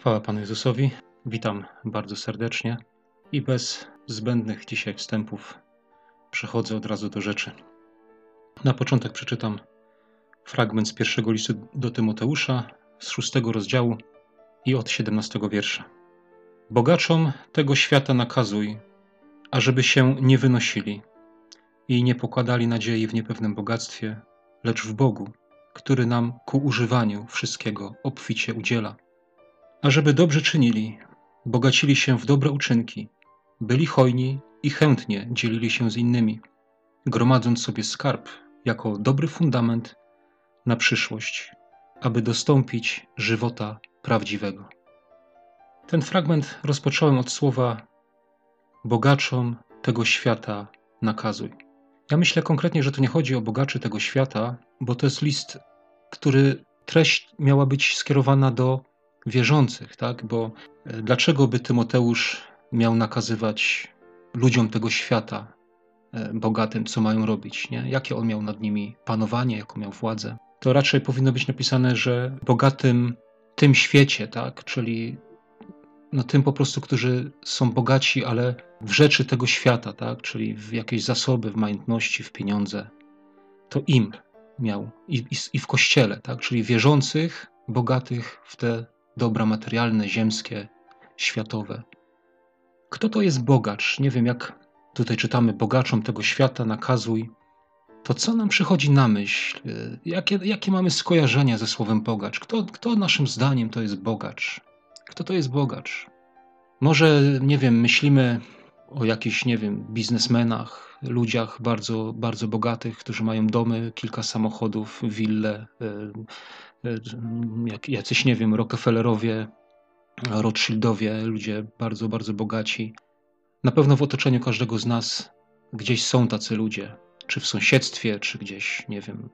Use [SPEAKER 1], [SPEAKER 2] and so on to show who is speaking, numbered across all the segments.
[SPEAKER 1] Chwała Panu Jezusowi. Witam bardzo serdecznie i bez zbędnych dzisiaj wstępów przechodzę od razu do rzeczy. Na początek przeczytam fragment z pierwszego listu do Tymoteusza z szóstego rozdziału i od siedemnastego wiersza. Bogaczom tego świata nakazuj, ażeby się nie wynosili i nie pokładali nadziei w niepewnym bogactwie, lecz w Bogu, który nam ku używaniu wszystkiego obficie udziela ażeby dobrze czynili, bogacili się w dobre uczynki, byli hojni i chętnie dzielili się z innymi, gromadząc sobie skarb jako dobry fundament na przyszłość, aby dostąpić żywota prawdziwego. Ten fragment rozpocząłem od słowa bogaczom tego świata nakazuj. Ja myślę konkretnie, że tu nie chodzi o bogaczy tego świata, bo to jest list, który treść miała być skierowana do wierzących, tak? Bo e, dlaczego by Tymoteusz miał nakazywać ludziom tego świata, e, bogatym, co mają robić, nie? Jakie on miał nad nimi panowanie, jaką miał władzę? To raczej powinno być napisane, że bogatym tym świecie, tak? Czyli no tym po prostu, którzy są bogaci, ale w rzeczy tego świata, tak? Czyli w jakieś zasoby, w majątności, w pieniądze. To im miał i, i, i w kościele, tak? Czyli wierzących, bogatych w te dobra materialne, ziemskie, światowe. Kto to jest bogacz? Nie wiem, jak tutaj czytamy, bogaczom tego świata nakazuj. To co nam przychodzi na myśl? Jakie, jakie mamy skojarzenia ze słowem bogacz? Kto, kto naszym zdaniem to jest bogacz? Kto to jest bogacz? Może, nie wiem, myślimy o jakichś, nie wiem, biznesmenach, ludziach bardzo, bardzo bogatych, którzy mają domy, kilka samochodów, wille, jak jacyś, nie wiem, Rockefellerowie, Rothschildowie, ludzie bardzo, bardzo bogaci. Na pewno w otoczeniu każdego z nas gdzieś są tacy ludzie, czy w sąsiedztwie, czy gdzieś, nie wiem,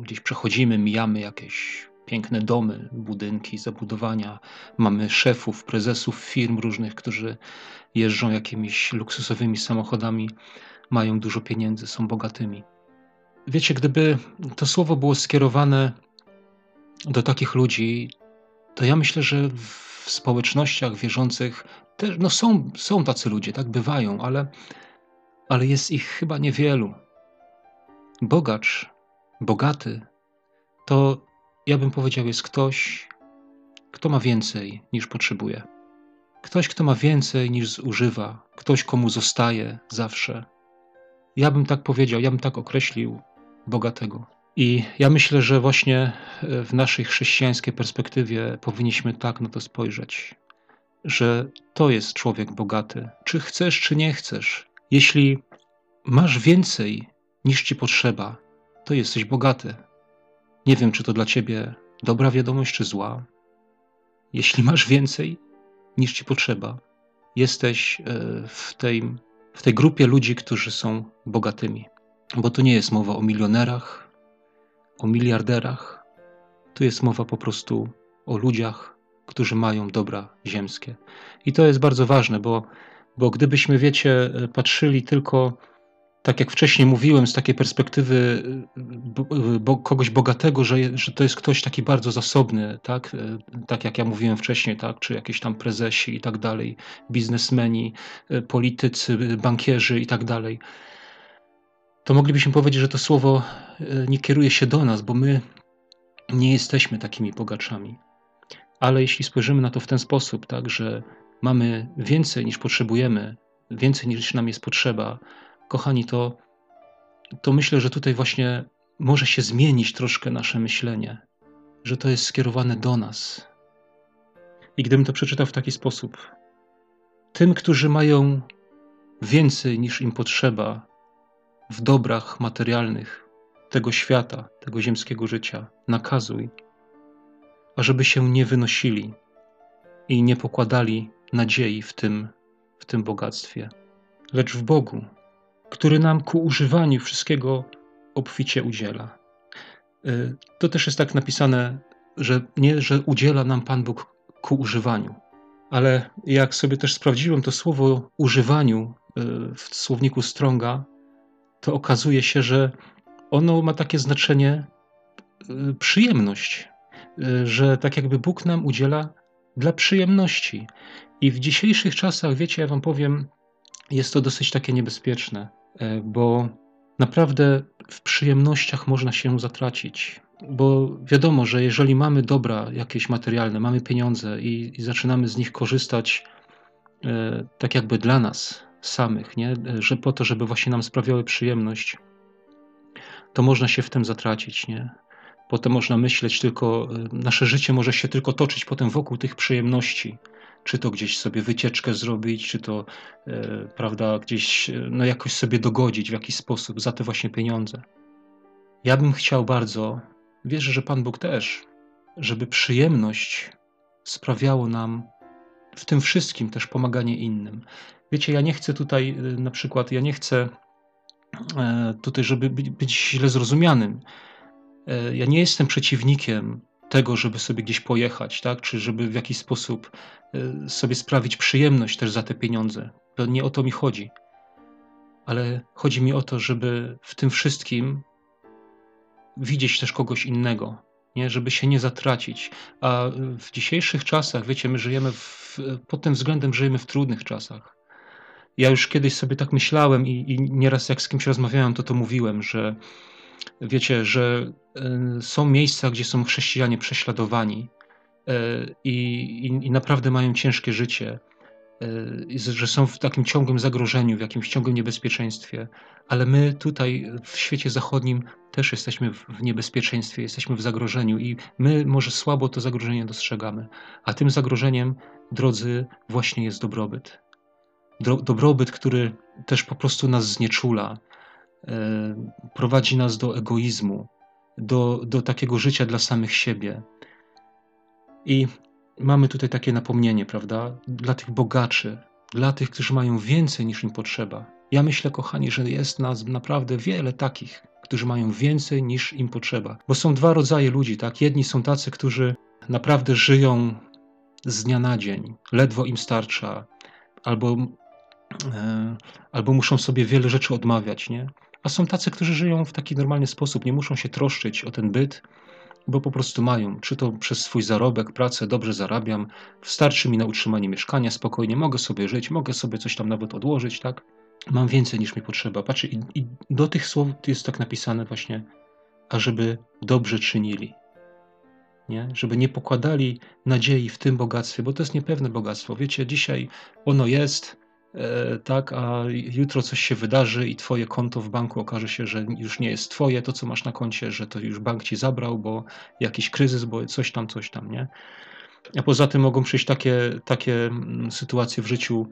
[SPEAKER 1] gdzieś przechodzimy, mijamy jakieś piękne domy, budynki, zabudowania. Mamy szefów, prezesów firm różnych, którzy jeżdżą jakimiś luksusowymi samochodami, mają dużo pieniędzy, są bogatymi. Wiecie, gdyby to słowo było skierowane do takich ludzi, to ja myślę, że w społecznościach wierzących też no są, są tacy ludzie, tak bywają, ale, ale jest ich chyba niewielu. Bogacz, bogaty, to ja bym powiedział, jest ktoś, kto ma więcej niż potrzebuje. Ktoś, kto ma więcej niż zużywa, ktoś, komu zostaje zawsze. Ja bym tak powiedział, ja bym tak określił bogatego. I ja myślę, że właśnie e, w naszej chrześcijańskiej perspektywie powinniśmy tak na to spojrzeć, że to jest człowiek bogaty. Czy chcesz, czy nie chcesz. Jeśli masz więcej niż ci potrzeba, to jesteś bogaty. Nie wiem, czy to dla ciebie dobra wiadomość, czy zła. Jeśli masz więcej niż ci potrzeba, jesteś e, w tej, w tej grupie ludzi, którzy są bogatymi. Bo to nie jest mowa o milionerach, o miliarderach. Tu jest mowa po prostu o ludziach, którzy mają dobra ziemskie. I to jest bardzo ważne, bo, bo gdybyśmy, wiecie, patrzyli tylko, tak jak wcześniej mówiłem, z takiej perspektywy bo, kogoś bogatego, że, że to jest ktoś taki bardzo zasobny, tak? tak jak ja mówiłem wcześniej, tak? czy jakieś tam prezesi i tak dalej, biznesmeni, politycy, bankierzy i tak dalej to moglibyśmy powiedzieć, że to słowo e, nie kieruje się do nas, bo my nie jesteśmy takimi bogaczami. Ale jeśli spojrzymy na to w ten sposób, tak, że mamy więcej niż potrzebujemy, więcej niż nam jest potrzeba, kochani, to, to myślę, że tutaj właśnie może się zmienić troszkę nasze myślenie, że to jest skierowane do nas. I gdybym to przeczytał w taki sposób, tym, którzy mają więcej niż im potrzeba, w dobrach materialnych tego świata, tego ziemskiego życia. Nakazuj, ażeby się nie wynosili i nie pokładali nadziei w tym, w tym bogactwie, lecz w Bogu, który nam ku używaniu wszystkiego obficie udziela. Y, to też jest tak napisane, że nie, że udziela nam Pan Bóg ku używaniu, ale jak sobie też sprawdziłem to słowo używaniu y, w słowniku Stronga, to okazuje się, że ono ma takie znaczenie y, przyjemność, że tak jakby Bóg nam udziela dla przyjemności. I w dzisiejszych czasach, wiecie, ja wam powiem, jest to dosyć takie niebezpieczne, e, bo naprawdę w przyjemnościach można się zatracić. Bo wiadomo, że jeżeli mamy dobra jakieś materialne, mamy pieniądze i, i zaczynamy z nich korzystać e, tak jakby dla nas samych, nie? że po to, żeby właśnie nam sprawiały przyjemność, to można się w tym zatracić. Nie? Potem można myśleć tylko, e, nasze życie może się tylko toczyć potem wokół tych przyjemności. Czy to gdzieś sobie wycieczkę zrobić, czy to, e, prawda, gdzieś e, no jakoś sobie dogodzić w jakiś sposób za te właśnie pieniądze. Ja bym chciał bardzo, wierzę, że Pan Bóg też, żeby przyjemność sprawiało nam w tym wszystkim też pomaganie innym. Wiecie, ja nie chcę tutaj y, na przykład, ja nie chcę e, tutaj, żeby być źle zrozumianym. E, ja nie jestem przeciwnikiem tego, żeby sobie gdzieś pojechać, tak? czy żeby w jakiś sposób e, sobie sprawić przyjemność też za te pieniądze. To nie o to mi chodzi. Ale chodzi mi o to, żeby w tym wszystkim widzieć też kogoś innego, nie? żeby się nie zatracić. A w dzisiejszych czasach, wiecie, my żyjemy w, pod tym względem żyjemy w trudnych czasach. Ja już kiedyś sobie tak myślałem i, i nieraz jak z kimś rozmawiałem, to to mówiłem, że wiecie, że y, są miejsca, gdzie są chrześcijanie prześladowani y, i, i naprawdę mają ciężkie życie, y, że są w takim ciągłym zagrożeniu, w jakimś ciągłym niebezpieczeństwie, ale my tutaj w świecie zachodnim też jesteśmy w niebezpieczeństwie, jesteśmy w zagrożeniu i my może słabo to zagrożenie dostrzegamy, a tym zagrożeniem, drodzy, właśnie jest dobrobyt. Dobrobyt, który też po prostu nas znieczula, prowadzi nas do egoizmu, do, do takiego życia dla samych siebie. I mamy tutaj takie napomnienie, prawda? Dla tych bogaczy, dla tych, którzy mają więcej niż im potrzeba. Ja myślę, kochani, że jest nas naprawdę wiele takich, którzy mają więcej niż im potrzeba. Bo są dwa rodzaje ludzi, tak? Jedni są tacy, którzy naprawdę żyją z dnia na dzień, ledwo im starcza, albo E, albo muszą sobie wiele rzeczy odmawiać, nie? A są tacy, którzy żyją w taki normalny sposób, nie muszą się troszczyć o ten byt, bo po prostu mają, czy to przez swój zarobek, pracę, dobrze zarabiam, wystarczy mi na utrzymanie mieszkania, spokojnie mogę sobie żyć, mogę sobie coś tam nawet odłożyć, tak? Mam więcej niż mi potrzeba. Patrzcie, i, i do tych słów jest tak napisane właśnie, ażeby dobrze czynili. Nie? Żeby nie pokładali nadziei w tym bogactwie, bo to jest niepewne bogactwo. Wiecie, dzisiaj ono jest, tak, a jutro coś się wydarzy i twoje konto w banku okaże się, że już nie jest twoje, to co masz na koncie, że to już bank ci zabrał, bo jakiś kryzys, bo coś tam, coś tam, nie? A poza tym mogą przyjść takie, takie mm, sytuacje w życiu,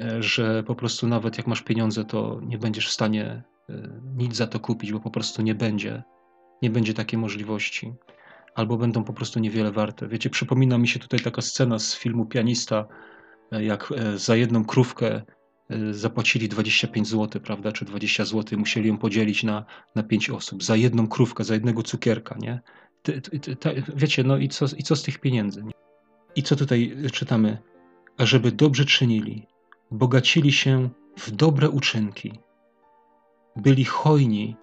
[SPEAKER 1] e, że po prostu nawet jak masz pieniądze, to nie będziesz w stanie e, nic za to kupić, bo po prostu nie będzie, nie będzie takiej możliwości. Albo będą po prostu niewiele warte. Wiecie, przypomina mi się tutaj taka scena z filmu Pianista, jak e, za jedną krówkę e, zapłacili 25 zł, prawda, czy 20 zł, musieli ją podzielić na, na 5 osób. Za jedną krówkę, za jednego cukierka, nie? wiecie, no i co, i co z tych pieniędzy? Nie? I co tutaj czytamy? Ażeby dobrze czynili, bogacili się w dobre uczynki, byli hojni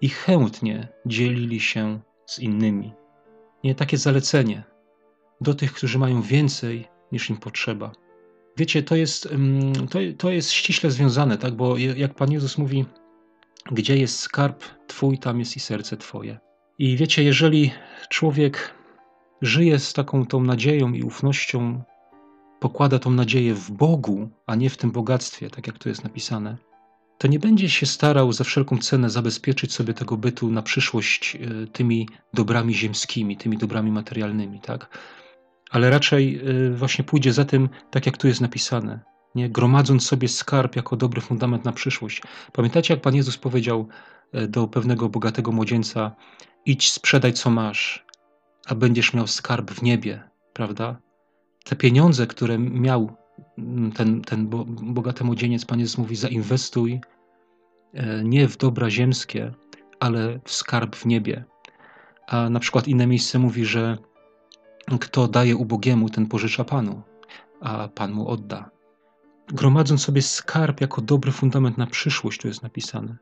[SPEAKER 1] i chętnie dzielili się z innymi. Nie takie zalecenie do tych, którzy mają więcej niż im potrzeba. Wiecie, to jest, to, to jest ściśle związane, tak? Bo jak Pan Jezus mówi, gdzie jest skarb Twój, tam jest i serce Twoje. I wiecie, jeżeli człowiek żyje z taką tą nadzieją i ufnością, pokłada tą nadzieję w Bogu, a nie w tym bogactwie, tak jak tu jest napisane, to nie będzie się starał za wszelką cenę zabezpieczyć sobie tego bytu na przyszłość e, tymi dobrami ziemskimi, tymi dobrami materialnymi, tak? Ale raczej y, właśnie pójdzie za tym, tak jak tu jest napisane, nie? gromadząc sobie skarb jako dobry fundament na przyszłość. Pamiętacie, jak Pan Jezus powiedział y, do pewnego bogatego młodzieńca: idź, sprzedaj co masz, a będziesz miał skarb w niebie, prawda? Te pieniądze, które miał mm, ten, ten bogaty młodzieniec, Pan Jezus mówi: zainwestuj y, nie w dobra ziemskie, ale w skarb w niebie. A na przykład inne miejsce mówi, że kto daje ubogiemu, ten pożycza Panu, a Pan mu odda. Gromadząc sobie skarb jako dobry fundament na przyszłość, tu jest napisane.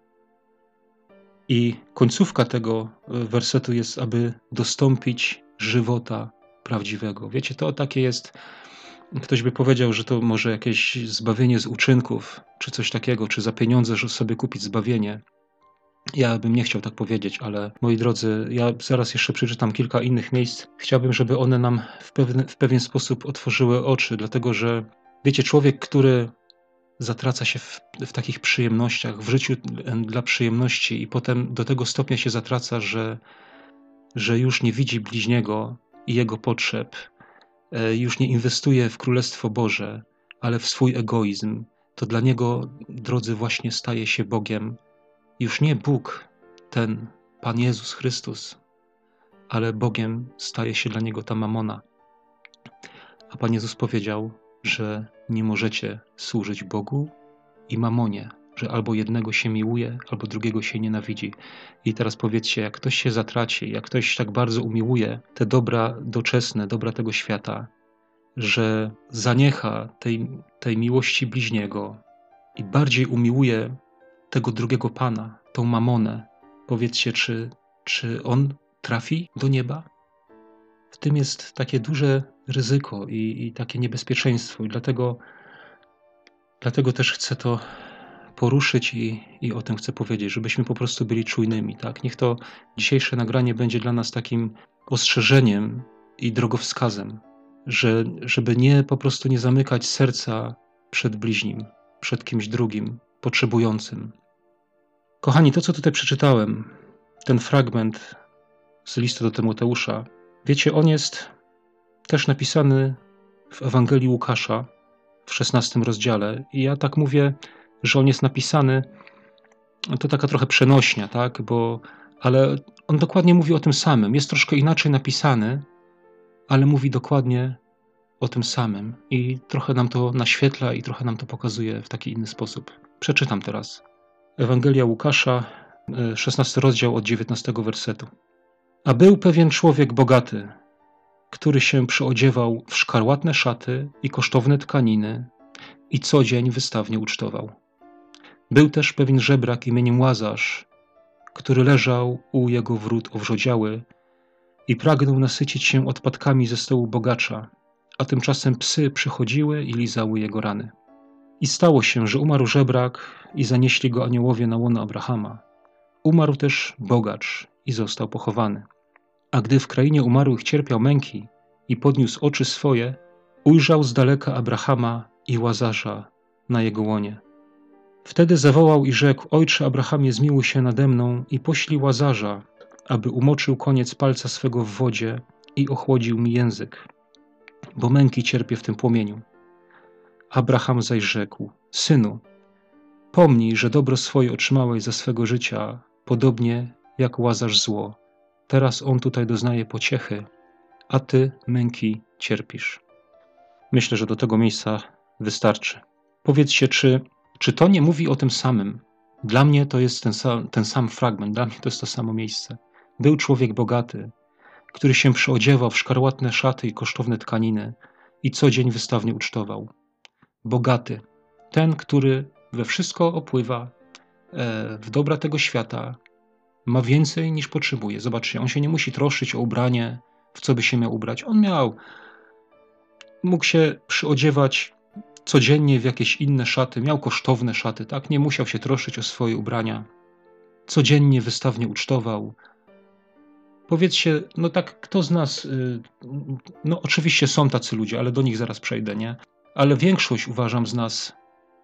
[SPEAKER 1] I końcówka tego e, wersetu jest, aby dostąpić żywota prawdziwego. Wiecie, to takie jest. Ktoś by powiedział, że to może jakieś zbawienie z uczynków, czy coś takiego, czy za pieniądze, że sobie kupić zbawienie. Ja bym nie chciał tak powiedzieć, ale moi drodzy, ja zaraz jeszcze przeczytam kilka innych miejsc. Chciałbym, żeby one nam w, pewne, w pewien sposób otworzyły oczy, dlatego że wiecie, człowiek, który zatraca się w, w, takich przyjemnościach, w życiu dla przyjemności i potem do tego stopnia się zatraca, że, że już nie widzi bliźniego i jego potrzeb, e, już nie inwestuje w Królestwo Boże, ale w swój egoizm, to dla niego, drodzy, właśnie staje się Bogiem już nie Bóg, ten Pan Jezus Chrystus, ale Bogiem staje się dla niego ta mamona. A Pan Jezus powiedział, że nie możecie służyć Bogu i mamonie, że albo jednego się miłuje, albo drugiego się nienawidzi. I teraz powiedzcie, jak ktoś się zatraci, jak ktoś tak bardzo umiłuje te dobra doczesne, dobra tego świata, że zaniecha tej, tej miłości bliźniego i bardziej umiłuje tego drugiego pana, tą mamonę. Powiedzcie, czy, czy on trafi do nieba? W tym jest takie duże ryzyko i, i takie niebezpieczeństwo, i dlatego, dlatego też chcę to poruszyć i, i o tym chcę powiedzieć, żebyśmy po prostu byli czujnymi. Tak? Niech to dzisiejsze nagranie będzie dla nas takim ostrzeżeniem i drogowskazem, że, żeby nie po prostu nie zamykać serca przed bliźnim, przed kimś drugim, potrzebującym, Kochani, to co tutaj przeczytałem, ten fragment z listu do Tymoteusza, wiecie, on jest też napisany w Ewangelii Łukasza w XVI rozdziale. I ja tak mówię, że on jest napisany, to taka trochę przenośnia, tak, bo, ale on dokładnie mówi o tym samym. Jest troszkę inaczej napisany, ale mówi dokładnie o tym samym. I trochę nam to naświetla i trochę nam to pokazuje w taki inny sposób. Przeczytam teraz. Ewangelia Łukasza, 16 e, rozdział od 19 wersetu. A był pewien człowiek bogaty, który się przyodziewał w szkarłatne szaty i kosztowne tkaniny i co dzień wystawnie ucztował. Był też pewien żebrak imieniem Łazarz, który leżał u jego wrót owrzodziały i pragnął nasycić się odpadkami ze stołu bogacza, a tymczasem psy przychodziły i lizały jego rany. I stało się, że umarł żebrak i zanieśli go aniołowie na łono Abrahama. Umarł też bogacz i został pochowany. A gdy w krainie umarłych cierpiał męki i podniósł oczy swoje, ujrzał z daleka Abrahama i Łazarza na jego łonie. Wtedy zawołał i rzekł: Ojcze Abrahamie, zmiłuj się nade mną i poślij Łazarza, aby umoczył koniec palca swego w wodzie i ochłodził mi język, bo męki cierpię w tym płomieniu. Abraham zaś rzekł: Synu, Pomnij, że dobro swoje otrzymałeś za swego życia, podobnie jak łazarz zło. Teraz on tutaj doznaje pociechy, a ty męki cierpisz. Myślę, że do tego miejsca wystarczy. Powiedzcie, czy, czy to nie mówi o tym samym? Dla mnie to jest ten sam, ten sam fragment, dla mnie to jest to samo miejsce. Był człowiek bogaty, który się przyodziewał w szkarłatne szaty i kosztowne tkaniny i co dzień wystawnie ucztował. Bogaty, ten, który we wszystko opływa, e, w dobra tego świata, ma więcej niż potrzebuje. Zobaczcie, on się nie musi troszyć o ubranie, w co by się miał ubrać. On miał, mógł się przyodziewać codziennie w jakieś inne szaty, miał kosztowne szaty, tak? Nie musiał się troszyć o swoje ubrania. Codziennie wystawnie ucztował. Powiedzcie, no tak, kto z nas, y, no oczywiście są tacy ludzie, ale do nich zaraz przejdę, nie? Ale większość, uważam, z nas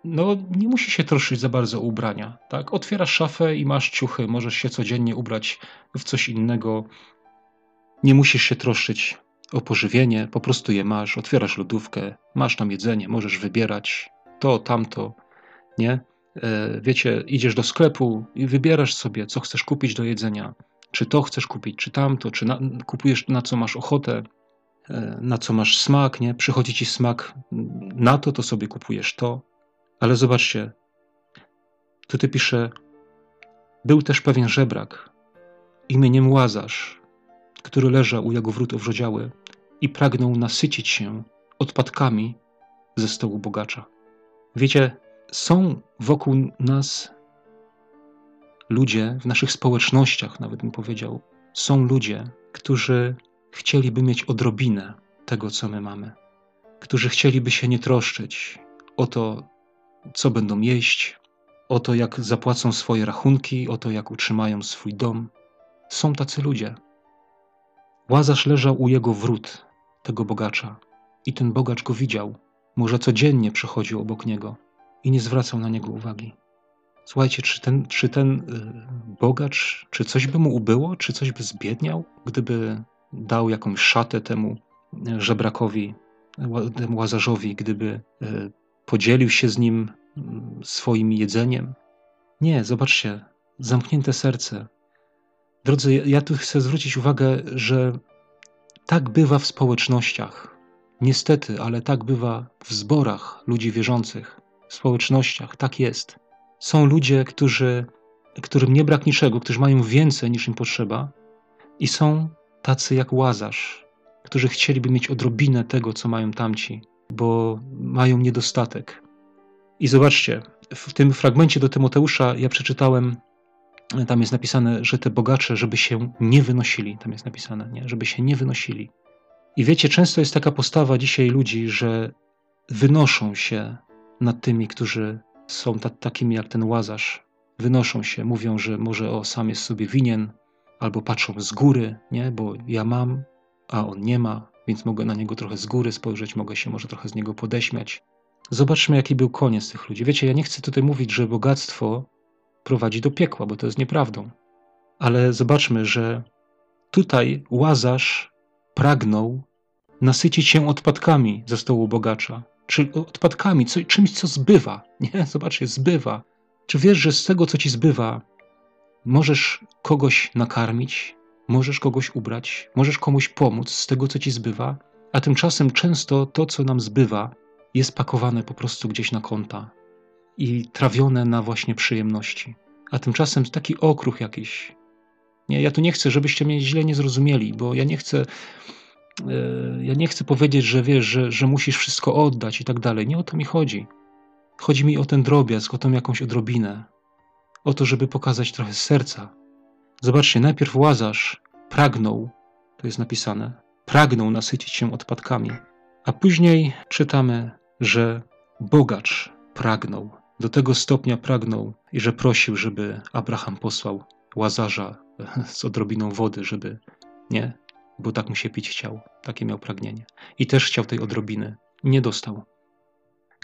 [SPEAKER 1] no nie musi się troszyć za bardzo o ubrania. Tak? Otwierasz szafę i masz ciuchy, możesz się codziennie ubrać w coś innego. Nie musisz się troszczyć o pożywienie, po prostu je masz. Otwierasz lodówkę, masz tam jedzenie, możesz wybierać to, tamto, nie? E, wiecie, idziesz do sklepu i wybierasz sobie, co chcesz kupić do jedzenia. Czy to chcesz kupić, czy tamto, czy na, kupujesz na co masz ochotę, na co masz smak, nie? Przychodzi ci smak na to, to sobie kupujesz to. Ale zobaczcie, tutaj pisze, był też pewien żebrak imieniem Łazarz, który leżał u jego wrót owrzodziały i pragnął nasycić się odpadkami ze stołu bogacza. Wiecie, są wokół nas ludzie, w naszych społecznościach nawet bym powiedział, są ludzie, którzy chcieliby mieć odrobinę tego, co my mamy, którzy chcieliby się nie troszczyć o to, co będą jeść, o to, jak zapłacą swoje rachunki, o to, jak utrzymają swój dom. Są tacy ludzie. Łazarz leżał u jego wrót, tego bogacza, i ten bogacz go widział. Może codziennie przechodził obok niego i nie zwracał na niego uwagi. Słuchajcie, czy ten, czy ten y, bogacz, czy coś by mu ubyło, czy coś by zbiedniał, gdyby dał jakąś szatę temu y, żebrakowi, temu łazarzowi, gdyby y, podzielił się z nim swoim jedzeniem? Nie, zobaczcie, zamknięte serce. Drodzy, ja tu chcę zwrócić uwagę, że tak bywa w społecznościach. Niestety, ale tak bywa w zborach ludzi wierzących, w społecznościach. Tak jest. Są ludzie, którzy, którym nie brak niczego, którzy mają więcej niż im potrzeba, i są tacy jak łazarz, którzy chcieliby mieć odrobinę tego, co mają tamci, bo mają niedostatek. I zobaczcie, w tym fragmencie do Tymoteusza ja przeczytałem, tam jest napisane, że te bogacze, żeby się nie wynosili, tam jest napisane, nie? żeby się nie wynosili. I wiecie, często jest taka postawa dzisiaj ludzi, że wynoszą się nad tymi, którzy są ta, takimi jak ten łazarz. Wynoszą się, mówią, że może o sam jest sobie winien, albo patrzą z góry, nie, bo ja mam, a on nie ma, więc mogę na niego trochę z góry spojrzeć, mogę się może trochę z niego podeśmiać. Zobaczmy, jaki był koniec tych ludzi. Wiecie, ja nie chcę tutaj mówić, że bogactwo prowadzi do piekła, bo to jest nieprawdą. Ale zobaczmy, że tutaj łazarz pragnął nasycić się odpadkami ze stołu bogacza, czy odpadkami, co, czymś, co zbywa. Nie, zobaczcie, zbywa. Czy wiesz, że z tego, co ci zbywa, możesz kogoś nakarmić, możesz kogoś ubrać, możesz komuś pomóc z tego, co ci zbywa, a tymczasem często to, co nam zbywa, jest pakowane po prostu gdzieś na konta i trawione na właśnie przyjemności. A tymczasem taki okruch jakiś. Nie, ja tu nie chcę, żebyście mnie źle nie zrozumieli, bo ja nie chcę E, ja nie chcę powiedzieć, że wiesz, że, że musisz wszystko oddać i tak dalej. Nie o to mi chodzi. Chodzi mi o ten drobiazg, o tą jakąś odrobinę. O to, żeby pokazać trochę serca. Zobaczcie, najpierw Łazarz pragnął, to jest napisane, pragnął nasycić się odpadkami, a później czytamy, że bogacz pragnął. Do tego stopnia pragnął i że prosił, żeby Abraham posłał Łazarza z odrobiną wody, żeby nie bo tak mu się pić chciał, takie miał pragnienie. I też chciał tej odrobiny. Nie dostał.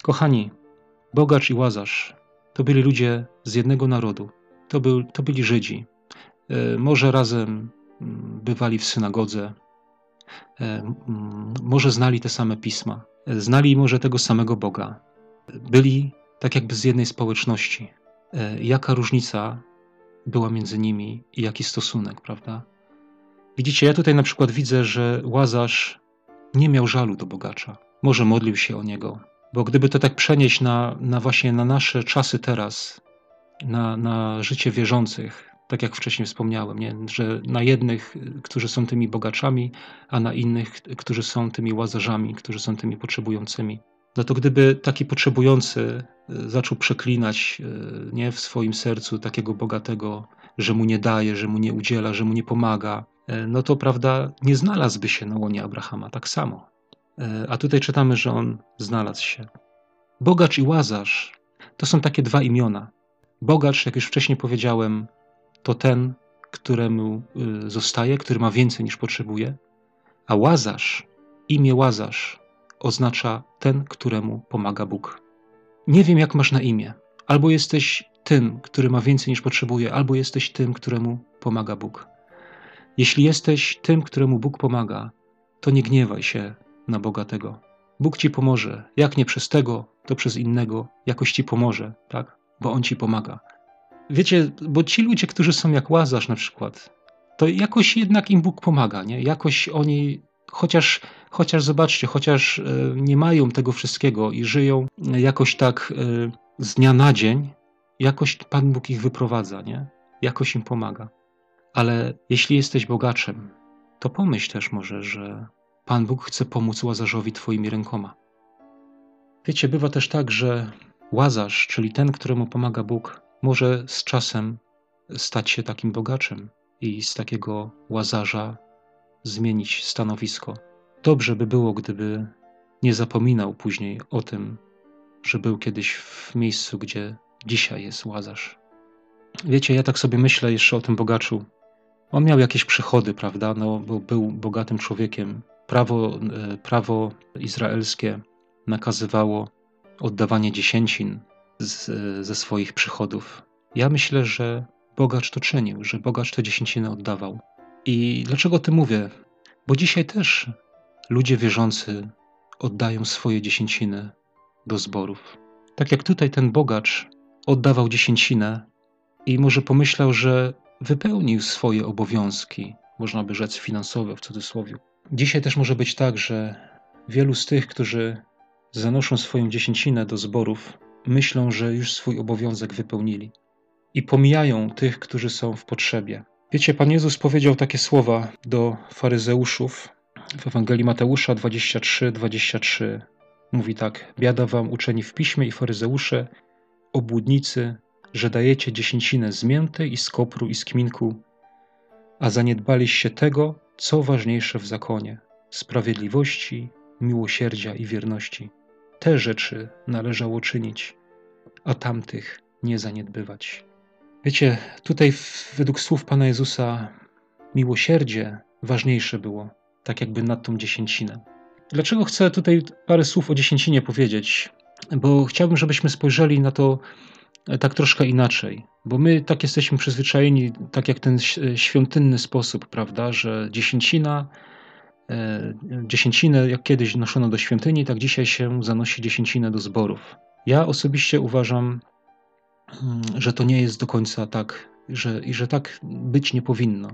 [SPEAKER 1] Kochani, bogacz i łazarz to byli ludzie z jednego narodu. To, był, to byli Żydzi. E, może razem mm, bywali w synagodze, e, może znali te same pisma, e, znali może tego samego Boga. Byli tak jakby z jednej społeczności. Jaka różnica była między nimi i jaki stosunek, prawda? Widzicie, ja tutaj na przykład widzę, że łazarz nie miał żalu do bogacza. Może modlił się o niego, bo gdyby to tak przenieść na, na właśnie na nasze czasy teraz, na, na życie wierzących, tak jak wcześniej wspomniałem, nie? że na jednych, którzy są tymi bogaczami, a na innych, którzy są tymi łazarzami, którzy są tymi potrzebującymi. No to gdyby taki potrzebujący e, zaczął przeklinać e, nie, w swoim sercu takiego bogatego, że mu nie daje, że mu nie udziela, że mu nie pomaga, E, no to prawda, nie znalazłby się na łonie Abrahama tak samo. E, a tutaj czytamy, że on znalazł się. Bogacz i łazarz to są takie dwa imiona. Bogacz, jak już wcześniej powiedziałem, to ten, któremu y, zostaje, który ma więcej niż potrzebuje, a łazarz, imię łazarz, oznacza ten, któremu pomaga Bóg. Nie wiem, jak masz na imię. Albo jesteś tym, który ma więcej niż potrzebuje, albo jesteś tym, któremu pomaga Bóg. Jeśli jesteś tym, któremu Bóg pomaga, to nie gniewaj się na bogatego. Bóg ci pomoże. Jak nie przez tego, to przez innego jakoś ci pomoże, tak? Bo on ci pomaga. Wiecie, bo ci ludzie, którzy są jak łazarz na przykład, to jakoś jednak im Bóg pomaga, nie? Jakoś oni, chociaż, chociaż zobaczcie, chociaż e, nie mają tego wszystkiego i żyją jakoś tak e, z dnia na dzień, jakoś Pan Bóg ich wyprowadza, nie? Jakoś im pomaga. Ale jeśli jesteś bogaczem, to pomyśl też może, że Pan Bóg chce pomóc łazarzowi Twoimi rękoma. Wiecie, bywa też tak, że łazarz, czyli ten, któremu pomaga Bóg, może z czasem stać się takim bogaczem i z takiego łazarza zmienić stanowisko. Dobrze by było, gdyby nie zapominał później o tym, że był kiedyś w miejscu, gdzie dzisiaj jest łazarz. Wiecie, ja tak sobie myślę jeszcze o tym bogaczu. On miał jakieś przychody, prawda? No, bo był bogatym człowiekiem. Prawo, e, prawo izraelskie nakazywało oddawanie dziesięcin z, ze swoich przychodów. Ja myślę, że bogacz to czynił, że bogacz te dziesięciny oddawał. I dlaczego o tym mówię? Bo dzisiaj też ludzie wierzący oddają swoje dziesięciny do zborów. Tak jak tutaj ten bogacz oddawał dziesięcinę i może pomyślał, że wypełnił swoje obowiązki, można by rzec finansowe w cudzysłowie. Dzisiaj też może być tak, że wielu z tych, którzy zanoszą swoją dziesięcinę do zborów, myślą, że już swój obowiązek wypełnili i pomijają tych, którzy są w potrzebie. Wiecie, Pan Jezus powiedział takie słowa do faryzeuszów w Ewangelii Mateusza 23, 23. Mówi tak: Biada wam uczeni w piśmie i faryzeusze, obłudnicy, że dajecie dziesięcinę z mięty i z kopru i z kminku, a zaniedbaliście tego, co ważniejsze w zakonie sprawiedliwości, miłosierdzia i wierności. Te rzeczy należało czynić, a tamtych nie zaniedbywać. Wiecie, tutaj według słów Pana Jezusa miłosierdzie ważniejsze było, tak jakby nad tą dziesięcinę. Dlaczego chcę tutaj parę słów o dziesięcinie powiedzieć? Bo chciałbym, żebyśmy spojrzeli na to tak troszkę inaczej, bo my tak jesteśmy przyzwyczajeni, tak jak ten świątynny sposób, prawda, że dziesięcina, e, dziesięcinę jak kiedyś noszono do świątyni, tak dzisiaj się zanosi dziesięcinę do zborów. Ja osobiście uważam, mm, że to nie jest do końca tak, że, i że tak być nie powinno.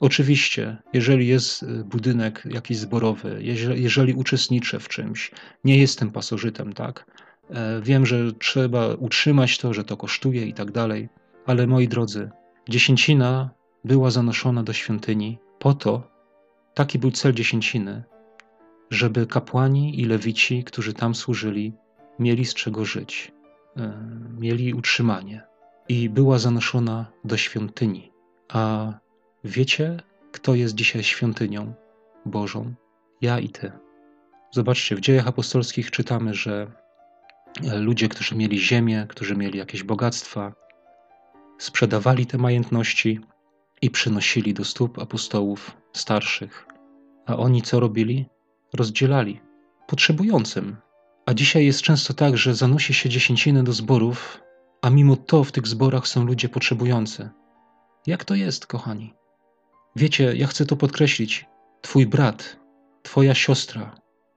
[SPEAKER 1] Oczywiście, jeżeli jest y, budynek jakiś zborowy, jeżeli, jeżeli uczestniczę w czymś, nie jestem pasożytem, tak? E, wiem, że trzeba utrzymać to, że to kosztuje i tak dalej, ale moi drodzy, dziesięcina była zanoszona do świątyni po to, taki był cel dziesięciny, żeby kapłani i lewici, którzy tam służyli, mieli z czego żyć, e, mieli utrzymanie. I była zanoszona do świątyni. A Wiecie, kto jest dzisiaj świątynią Bożą? Ja i ty. Zobaczcie, w dziejach apostolskich czytamy, że ludzie, którzy mieli ziemię, którzy mieli jakieś bogactwa, sprzedawali te majątności i przynosili do stóp apostołów starszych. A oni co robili? Rozdzielali potrzebującym. A dzisiaj jest często tak, że zanosi się dziesięciny do zborów, a mimo to w tych zborach są ludzie potrzebujący. Jak to jest, kochani? Wiecie, ja chcę to podkreślić. Twój brat, Twoja siostra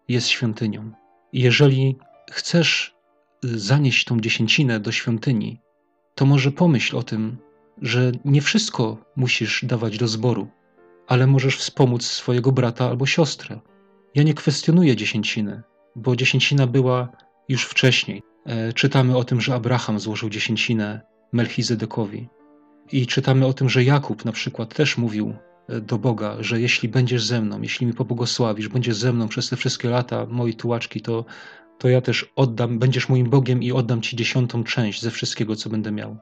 [SPEAKER 1] jest świątynią. I jeżeli chcesz zanieść tą dziesięcinę do świątyni, to może pomyśl o tym, że nie wszystko musisz dawać do zboru, ale możesz wspomóc swojego brata albo siostrę. Ja nie kwestionuję dziesięciny, bo dziesięcina była już wcześniej. E, czytamy o tym, że Abraham złożył dziesięcinę Melchizedekowi. I czytamy o tym, że Jakub na przykład też mówił do Boga, że jeśli będziesz ze mną, jeśli mi pobłogosławisz, będziesz ze mną przez te wszystkie lata mojej tułaczki, to, to ja też oddam, będziesz moim Bogiem i oddam ci dziesiątą część ze wszystkiego, co będę miał.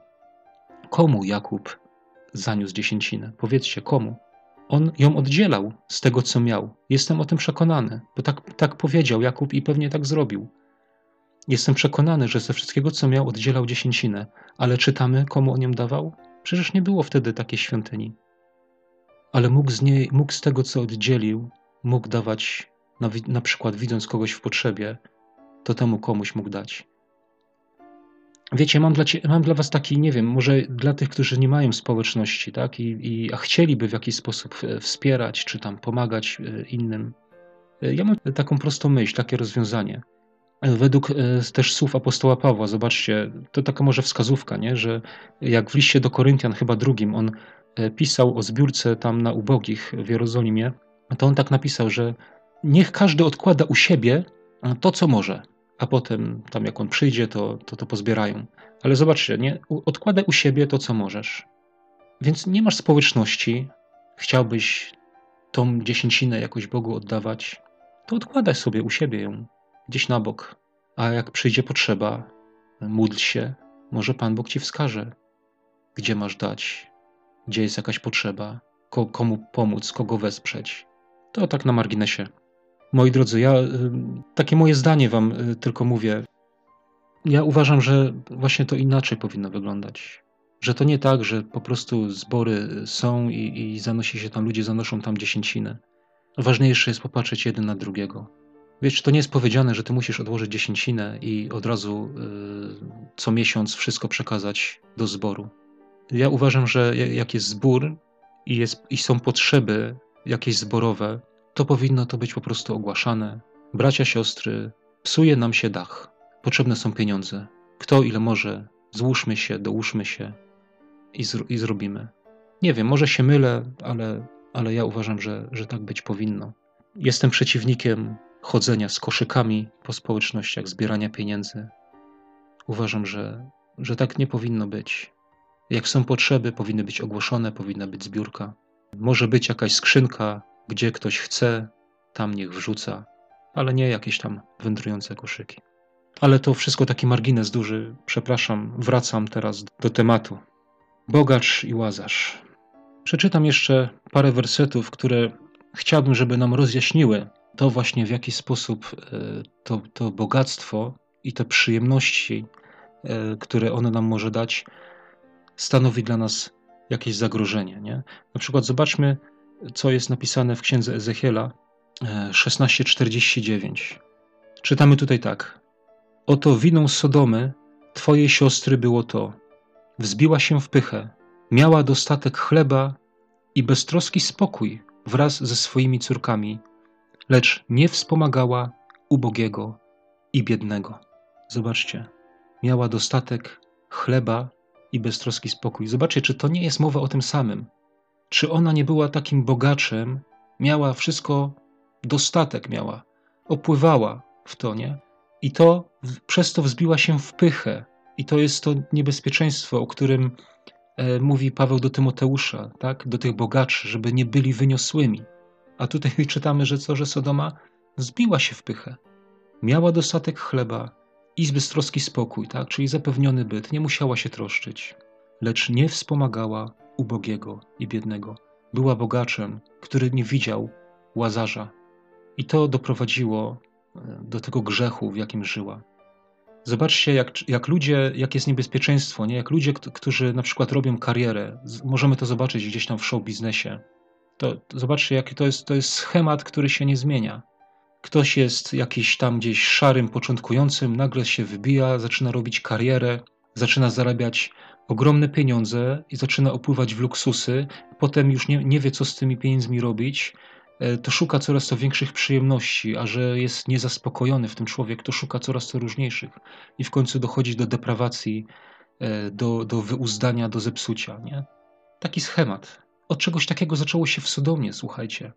[SPEAKER 1] Komu Jakub zaniósł dziesięcinę? Powiedzcie, komu? On ją oddzielał z tego, co miał. Jestem o tym przekonany, bo tak, tak powiedział Jakub i pewnie tak zrobił. Jestem przekonany, że ze wszystkiego, co miał, oddzielał dziesięcinę, ale czytamy, komu on ją dawał? Przecież nie było wtedy takiej świątyni ale mógł z, niej, mógł z tego, co oddzielił, mógł dawać, na, na przykład widząc kogoś w potrzebie, to temu komuś mógł dać. Wiecie, mam dla, mam dla was taki, nie wiem, może dla tych, którzy nie mają społeczności, tak, I, i, a chcieliby w jakiś sposób e, wspierać, czy tam pomagać e, innym. E, ja mam taką prostą myśl, takie rozwiązanie. Według też słów apostoła Pawła, zobaczcie, to taka może wskazówka, nie? że jak w liście do Koryntian, chyba drugim, on pisał o zbiórce tam na ubogich w Jerozolimie, to on tak napisał, że niech każdy odkłada u siebie to, co może, a potem tam jak on przyjdzie, to to, to pozbierają. Ale zobaczcie, nie? odkładaj u siebie to, co możesz. Więc nie masz społeczności, chciałbyś tą dziesięcinę jakoś Bogu oddawać, to odkładaj sobie u siebie ją, gdzieś na bok. A jak przyjdzie potrzeba, módl się, może Pan Bóg ci wskaże, gdzie masz dać, gdzie jest jakaś potrzeba, komu pomóc, kogo wesprzeć. To tak na marginesie. Moi drodzy, ja y, takie moje zdanie wam y, tylko mówię. Ja uważam, że właśnie to inaczej powinno wyglądać. Że to nie tak, że po prostu zbory są i, i zanosi się tam, ludzie zanoszą tam dziesięcinę. Ważniejsze jest popatrzeć jeden na drugiego. Wiesz, to nie jest powiedziane, że ty musisz odłożyć dziesięcinę i od razu y, co miesiąc wszystko przekazać do zboru. Ja uważam, że jak jest zbór i, jest, i są potrzeby jakieś zborowe, to powinno to być po prostu ogłaszane. Bracia, siostry, psuje nam się dach. Potrzebne są pieniądze. Kto ile może, złóżmy się, dołóżmy się i, i zrobimy. Nie wiem, może się mylę, ale, ale ja uważam, że, że tak być powinno. Jestem przeciwnikiem chodzenia z koszykami po społecznościach, zbierania pieniędzy. Uważam, że, że tak nie powinno być. Jak są potrzeby, powinny być ogłoszone, powinna być zbiórka. Może być jakaś skrzynka, gdzie ktoś chce, tam niech wrzuca, ale nie jakieś tam wędrujące koszyki. Ale to wszystko taki margines duży. Przepraszam, wracam teraz do tematu. Bogacz i łazarz. Przeczytam jeszcze parę wersetów, które chciałbym, żeby nam rozjaśniły to właśnie w jaki sposób e, to, to bogactwo i te przyjemności, e, które ono nam może dać, stanowi dla nas jakieś zagrożenie. Nie? Na przykład zobaczmy, co jest napisane w księdze Ezechiela 16:49. E, Czytamy tutaj tak: Oto winą Sodomy twojej siostry było to. Wzbiła się w pychę, miała dostatek chleba i beztroski spokój wraz ze swoimi córkami, lecz nie wspomagała ubogiego i biednego. Zobaczcie, miała dostatek chleba i beztroski spokój. Zobaczcie, czy to nie jest mowa o tym samym. Czy ona nie była takim bogaczem, miała wszystko, dostatek miała, opływała w to, nie? I to przez to wzbiła się w pychę. I to jest to niebezpieczeństwo, o którym e, mówi Paweł do Tymoteusza, tak? do tych bogaczy, żeby nie byli wyniosłymi. A tutaj czytamy, że co, że Sodoma wzbiła się w pychę. Miała dostatek chleba i z beztroski spokój, tak? czyli zapewniony byt, nie musiała się troszczyć, lecz nie wspomagała ubogiego i biednego. Była bogaczem, który nie widział łazarza. I to doprowadziło e, do tego grzechu, w jakim żyła. Zobaczcie, jak, jak ludzie, jak jest niebezpieczeństwo, nie? jak ludzie, którzy na przykład robią karierę, możemy to zobaczyć gdzieś tam w show biznesie. To, to zobaczcie, jaki to jest, to jest schemat, który się nie zmienia. Ktoś jest jakiś tam gdzieś szarym początkującym, nagle się wybija, zaczyna robić karierę, zaczyna zarabiać ogromne pieniądze i zaczyna opływać w luksusy, potem już nie, nie wie, co z tymi pieniędzmi robić, e, to szuka coraz to większych przyjemności, a że jest niezaspokojony w tym człowiek, to szuka coraz to różniejszych i w końcu dochodzi do deprawacji, e, do, do wyuzdania, do zepsucia. Nie? Taki schemat. Od czegoś takiego zaczęło się w Sodomie, słuchajcie.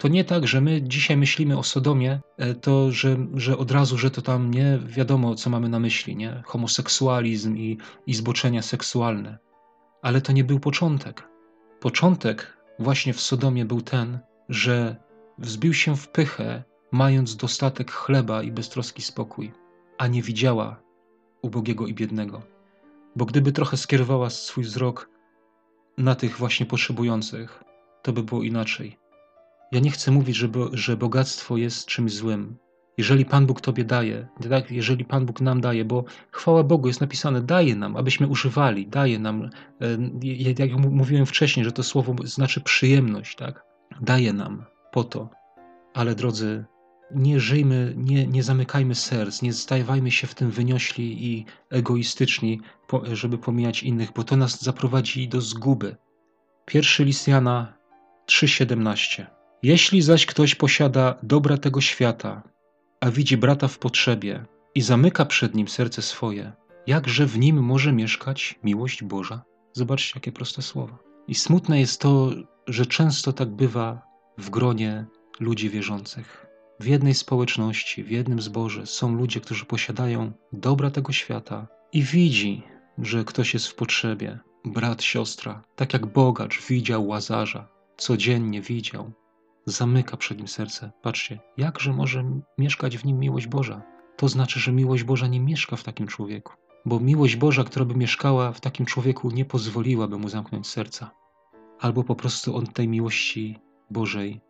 [SPEAKER 1] To nie tak, że my dzisiaj myślimy o Sodomie, e, to że, że od razu, że to tam nie wiadomo, co mamy na myśli, nie? Homoseksualizm i, i zboczenia seksualne. Ale to nie był początek. Początek właśnie w Sodomie był ten, że wzbił się w pychę, mając dostatek chleba i beztroski spokój, a nie widziała ubogiego i biednego. Bo gdyby trochę skierowała swój wzrok na tych właśnie potrzebujących, to by było inaczej. Ja nie chcę mówić, że, bo, że bogactwo jest czymś złym. Jeżeli Pan Bóg Tobie daje, tak, jeżeli Pan Bóg nam daje, bo chwała Bogu jest napisane, daje nam, abyśmy używali, daje nam, e, jak mówiłem wcześniej, że to słowo znaczy przyjemność, tak? Daje nam po to. Ale drodzy, nie żyjmy, nie, nie zamykajmy serc, nie stawajmy się w tym wyniośli i egoistyczni, żeby pomijać innych, bo to nas zaprowadzi do zguby. Pierwszy list Jana 3,17 Jeśli zaś ktoś posiada dobra tego świata, a widzi brata w potrzebie i zamyka przed nim serce swoje, jakże w nim może mieszkać miłość Boża? Zobaczcie, jakie proste słowa. I smutne jest to, że często tak bywa w gronie ludzi wierzących. W jednej społeczności, w jednym zborze są ludzie, którzy posiadają dobra tego świata i widzi, że ktoś jest w potrzebie, brat, siostra, tak jak bogacz widział łazarza, codziennie widział, zamyka przed nim serce. Patrzcie, jakże może mieszkać w nim miłość Boża? To znaczy, że miłość Boża nie mieszka w takim człowieku, bo miłość Boża, która by mieszkała w takim człowieku, nie pozwoliłaby mu zamknąć serca, albo po prostu on tej miłości Bożej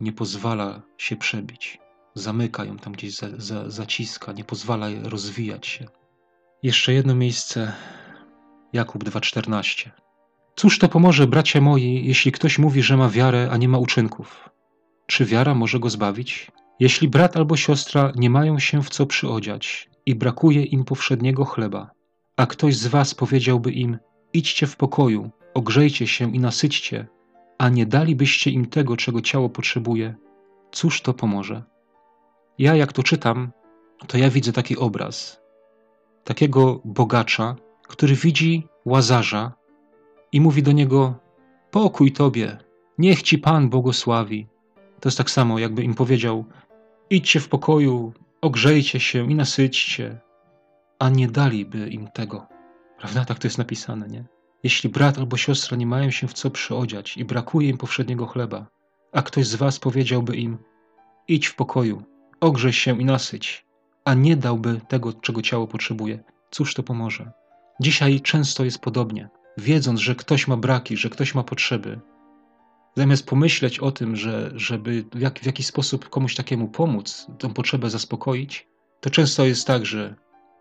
[SPEAKER 1] nie pozwala się przebić. Zamyka ją tam gdzieś, za, za, zaciska, nie pozwala rozwijać się. Jeszcze jedno miejsce, Jakub 2,14. Cóż to pomoże, bracia moi, jeśli ktoś mówi, że ma wiarę, a nie ma uczynków? Czy wiara może go zbawić? Jeśli brat albo siostra nie mają się w co przyodziać i brakuje im powszedniego chleba, a ktoś z was powiedziałby im: Idźcie w pokoju, ogrzejcie się i nasyćcie, a nie dalibyście im tego, czego ciało potrzebuje, cóż to pomoże? Ja, jak to czytam, to ja widzę taki obraz takiego bogacza, który widzi łazarza i mówi do niego: Pokój tobie, niech ci Pan błogosławi. To jest tak samo, jakby im powiedział: Idźcie w pokoju, ogrzejcie się i nasyćcie, a nie daliby im tego. Prawda? Tak to jest napisane, nie? Jeśli brat albo siostra nie mają się w co przyodziać i brakuje im powszedniego chleba, a ktoś z was powiedziałby im: Idź w pokoju, ogrzej się i nasyć, a nie dałby tego, czego ciało potrzebuje, cóż to pomoże? Dzisiaj często jest podobnie. Wiedząc, że ktoś ma braki, że ktoś ma potrzeby, zamiast pomyśleć o tym, że, żeby w, jak, w jakiś sposób komuś takiemu pomóc, tę potrzebę zaspokoić, to często jest tak, że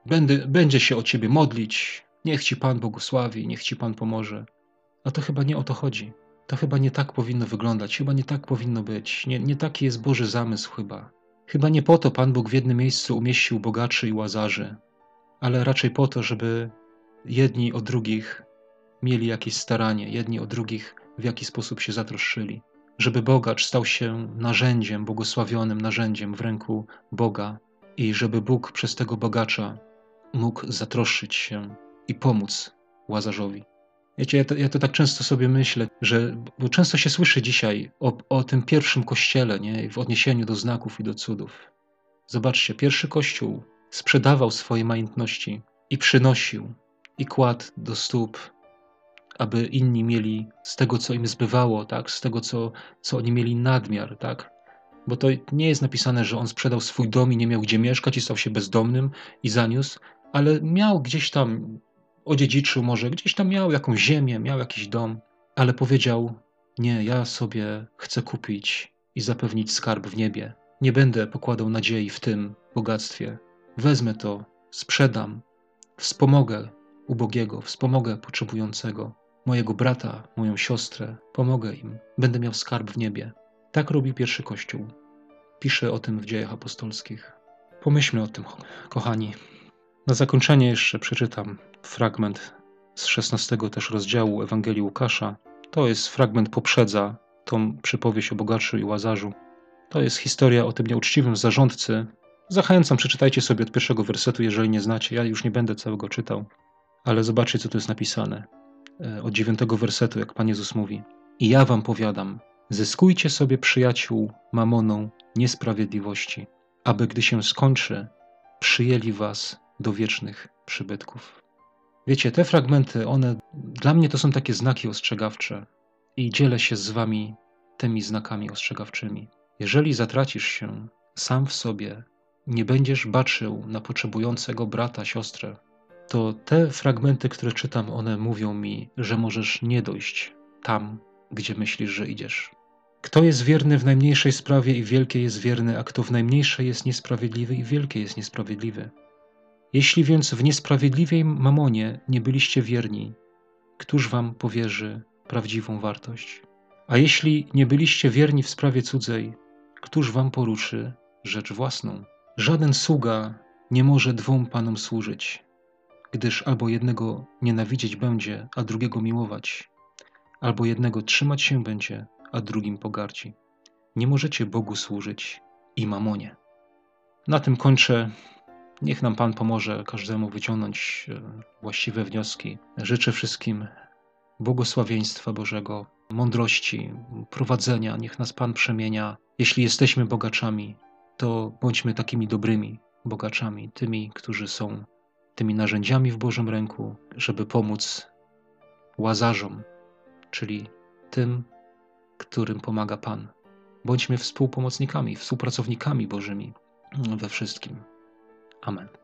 [SPEAKER 1] będę, będzie się o ciebie modlić, niech ci Pan błogosławi, niech ci Pan pomoże. A to chyba nie o to chodzi. To chyba nie tak powinno wyglądać, chyba nie tak powinno być. Nie, nie taki jest Boży zamysł chyba. Chyba nie po to Pan Bóg w jednym miejscu umieścił bogaczy i łazarzy, ale raczej po to, żeby jedni o drugich mieli jakieś staranie, jedni o drugich w jakiś sposób się zatroszczyli, żeby bogacz stał się narzędziem, błogosławionym narzędziem w ręku Boga i żeby Bóg przez tego bogacza mógł zatroszczyć się i pomóc łazarzowi. Wiecie, ja to, ja to, tak często sobie myślę, że bo często się słyszy dzisiaj o, o tym pierwszym kościele, nie? w odniesieniu do znaków i do cudów. Zobaczcie, pierwszy kościół sprzedawał swoje majątności i przynosił i kładł do stóp, aby inni mieli z tego, co im zbywało, tak? z tego, co, co oni mieli nadmiar. Tak? Bo to nie jest napisane, że on sprzedał swój dom i nie miał gdzie mieszkać i stał się bezdomnym i zaniósł, ale miał gdzieś tam odziedziczył może, gdzieś tam miał jakąś ziemię, miał jakiś dom, ale powiedział: Nie, ja sobie chcę kupić i zapewnić skarb w niebie. Nie będę pokładał nadziei w tym bogactwie. Wezmę to, sprzedam, wspomogę ubogiego, wspomogę potrzebującego, mojego brata, moją siostrę, pomogę im, będę miał skarb w niebie. Tak robi pierwszy Kościół. Pisze o tym w dziejach apostolskich. Pomyślmy o tym, kochani. Na zakończenie jeszcze przeczytam fragment z 16 też rozdziału Ewangelii Łukasza. To jest fragment poprzedza tą przypowieść o bogaczu i łazarzu. To jest historia o tym nieuczciwym zarządcy. Zachęcam, przeczytajcie sobie od pierwszego wersetu, jeżeli nie znacie. Ja już nie będę całego czytał, ale zobaczcie, co tu jest napisane. E, od dziewiątego wersetu, jak Pan Jezus mówi. I ja wam powiadam, zyskujcie sobie przyjaciół mamoną niesprawiedliwości, aby gdy się skończy, przyjęli was do wiecznych przybytków. Wiecie, te fragmenty, one dla mnie to są takie znaki ostrzegawcze i dzielę się z wami tymi znakami ostrzegawczymi. Jeżeli zatracisz się sam w sobie, nie będziesz baczył na potrzebującego brata, siostrę, to te fragmenty, które czytam, one mówią mi, że możesz nie dojść tam, gdzie myślisz, że idziesz. Kto jest wierny w najmniejszej sprawie i wielkie jest wierny, a kto w najmniejszej jest niesprawiedliwy i wielkie jest niesprawiedliwy. Jeśli więc w niesprawiedliwej mamonie nie byliście wierni, któż wam powierzy prawdziwą wartość? A jeśli nie byliście wierni w sprawie cudzej, któż wam poruszy rzecz własną? Żaden sługa nie może dwom panom służyć, gdyż albo jednego nienawidzieć będzie, a drugiego miłować, albo jednego trzymać się będzie, a drugim pogardzi. Nie możecie Bogu służyć i mamonie. Na tym kończę Niech nam Pan pomoże każdemu wyciągnąć e, właściwe wnioski. Życzę wszystkim błogosławieństwa Bożego, mądrości, prowadzenia. Niech nas Pan przemienia. Jeśli jesteśmy bogaczami, to bądźmy takimi dobrymi bogaczami, tymi, którzy są tymi narzędziami w Bożym ręku, żeby pomóc łazarzom, czyli tym, którym pomaga Pan. Bądźmy współpomocnikami, współpracownikami Bożymi we wszystkim. Amen.